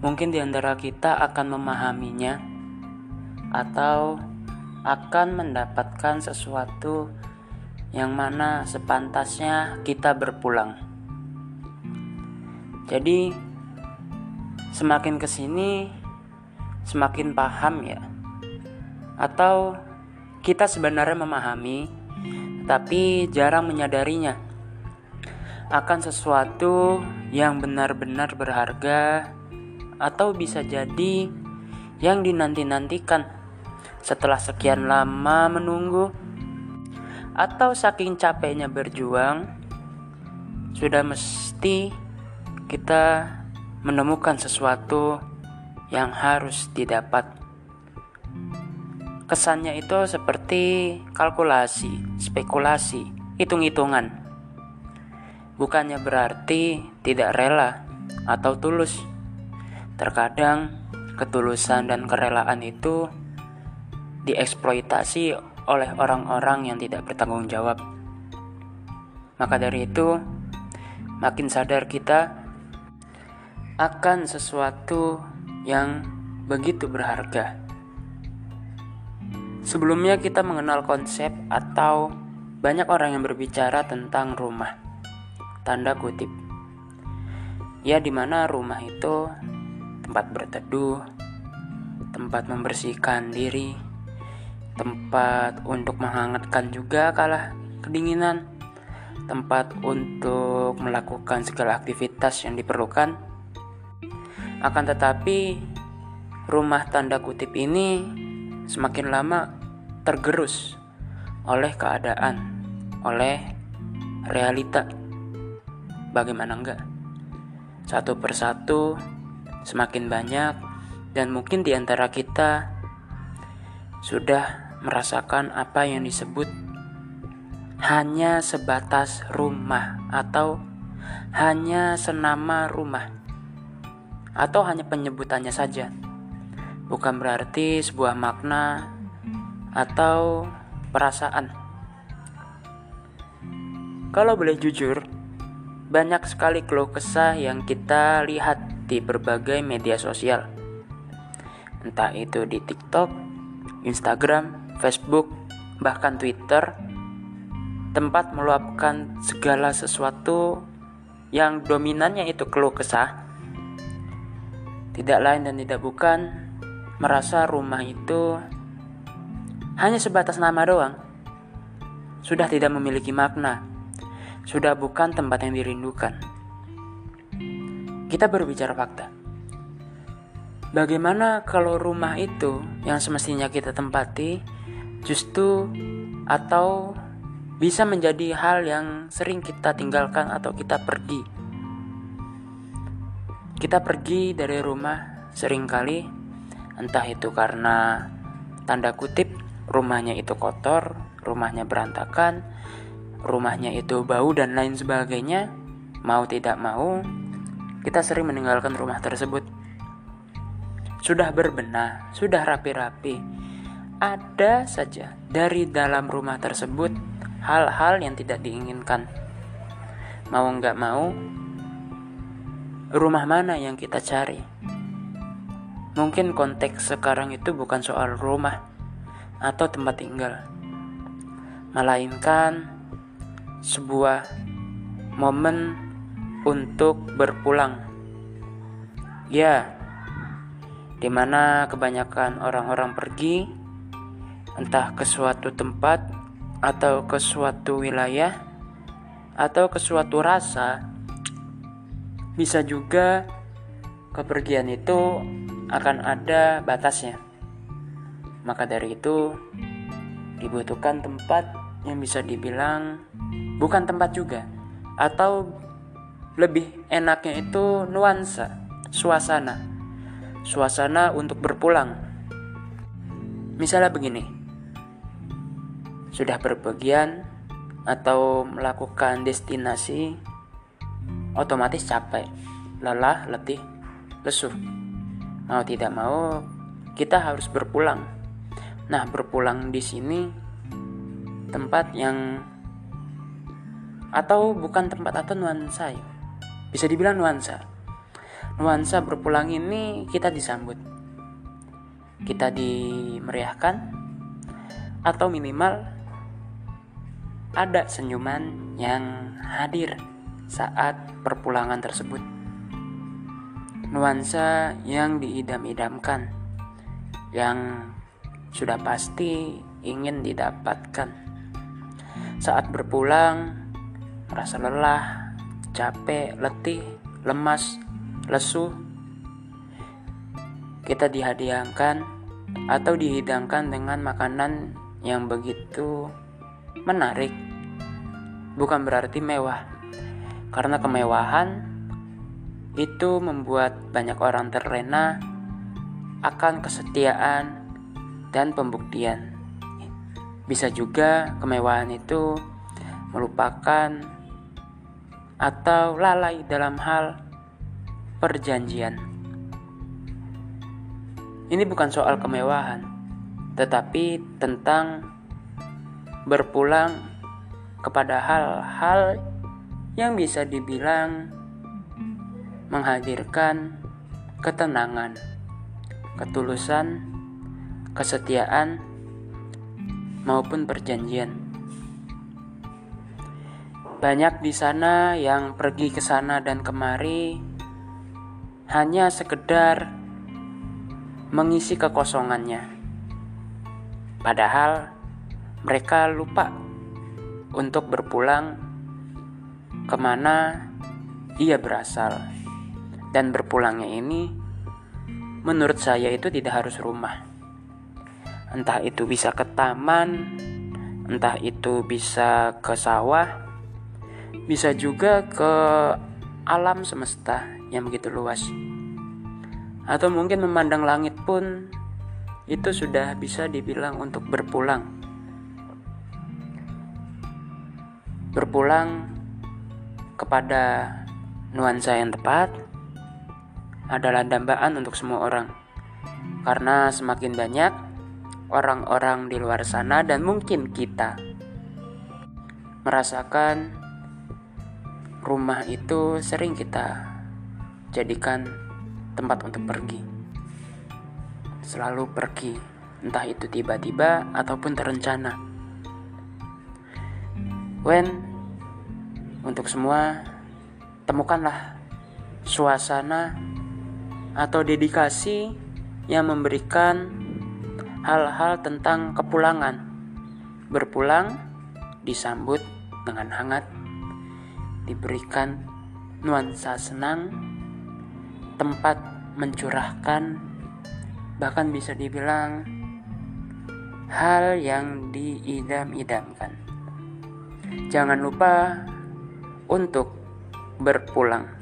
mungkin di antara kita akan memahaminya atau akan mendapatkan sesuatu yang mana sepantasnya kita berpulang. Jadi semakin ke sini semakin paham ya atau kita sebenarnya memahami tapi jarang menyadarinya akan sesuatu yang benar-benar berharga atau bisa jadi yang dinanti-nantikan setelah sekian lama menunggu. Atau saking capeknya berjuang sudah mesti kita menemukan sesuatu yang harus didapat. Kesannya itu seperti kalkulasi, spekulasi, hitung-hitungan. Bukannya berarti tidak rela atau tulus terkadang ketulusan dan kerelaan itu dieksploitasi oleh orang-orang yang tidak bertanggung jawab. Maka dari itu, makin sadar kita akan sesuatu yang begitu berharga. Sebelumnya kita mengenal konsep atau banyak orang yang berbicara tentang rumah. Tanda kutip. Ya di mana rumah itu tempat berteduh, tempat membersihkan diri, tempat untuk menghangatkan juga kalah kedinginan, tempat untuk melakukan segala aktivitas yang diperlukan. Akan tetapi, rumah tanda kutip ini semakin lama tergerus oleh keadaan, oleh realita. Bagaimana enggak? Satu persatu semakin banyak dan mungkin di antara kita sudah merasakan apa yang disebut hanya sebatas rumah atau hanya senama rumah atau hanya penyebutannya saja. Bukan berarti sebuah makna atau perasaan. Kalau boleh jujur banyak sekali keluh kesah yang kita lihat di berbagai media sosial. Entah itu di TikTok, Instagram, Facebook, bahkan Twitter, tempat meluapkan segala sesuatu yang dominannya itu keluh kesah. Tidak lain dan tidak bukan merasa rumah itu hanya sebatas nama doang. Sudah tidak memiliki makna. Sudah bukan tempat yang dirindukan. Kita berbicara fakta. Bagaimana kalau rumah itu yang semestinya kita tempati justru atau bisa menjadi hal yang sering kita tinggalkan atau kita pergi. Kita pergi dari rumah sering kali entah itu karena tanda kutip rumahnya itu kotor, rumahnya berantakan, rumahnya itu bau dan lain sebagainya, mau tidak mau kita sering meninggalkan rumah tersebut. Sudah berbenah, sudah rapi-rapi. Ada saja dari dalam rumah tersebut hal-hal yang tidak diinginkan. Mau nggak mau, rumah mana yang kita cari? Mungkin konteks sekarang itu bukan soal rumah atau tempat tinggal, melainkan sebuah momen untuk berpulang. Ya, di mana kebanyakan orang-orang pergi entah ke suatu tempat atau ke suatu wilayah atau ke suatu rasa, bisa juga kepergian itu akan ada batasnya. Maka dari itu, dibutuhkan tempat yang bisa dibilang bukan tempat juga, atau lebih enaknya itu nuansa, suasana. Suasana untuk berpulang. Misalnya begini. Sudah berpergian atau melakukan destinasi otomatis capek, lelah, letih, lesu. Mau tidak mau kita harus berpulang. Nah, berpulang di sini tempat yang atau bukan tempat atau nuansa ya bisa dibilang nuansa. nuansa berpulang ini kita disambut. Kita dimeriahkan atau minimal ada senyuman yang hadir saat perpulangan tersebut. Nuansa yang diidam-idamkan yang sudah pasti ingin didapatkan. Saat berpulang, merasa lelah, capek, letih, lemas, lesu, kita dihadiahkan atau dihidangkan dengan makanan yang begitu menarik. Bukan berarti mewah, karena kemewahan itu membuat banyak orang terlena akan kesetiaan dan pembuktian. Bisa juga kemewahan itu melupakan atau lalai dalam hal perjanjian. Ini bukan soal kemewahan, tetapi tentang berpulang kepada hal-hal yang bisa dibilang menghadirkan ketenangan, ketulusan, kesetiaan, maupun perjanjian. Banyak di sana yang pergi ke sana dan kemari hanya sekedar mengisi kekosongannya. Padahal mereka lupa untuk berpulang ke mana ia berasal. Dan berpulangnya ini menurut saya itu tidak harus rumah entah itu bisa ke taman, entah itu bisa ke sawah, bisa juga ke alam semesta yang begitu luas. Atau mungkin memandang langit pun itu sudah bisa dibilang untuk berpulang. Berpulang kepada nuansa yang tepat adalah dambaan untuk semua orang. Karena semakin banyak orang-orang di luar sana dan mungkin kita merasakan rumah itu sering kita jadikan tempat untuk pergi. Selalu pergi, entah itu tiba-tiba ataupun terencana. When untuk semua temukanlah suasana atau dedikasi yang memberikan hal-hal tentang kepulangan. Berpulang disambut dengan hangat, diberikan nuansa senang, tempat mencurahkan, bahkan bisa dibilang hal yang diidam-idamkan. Jangan lupa untuk berpulang.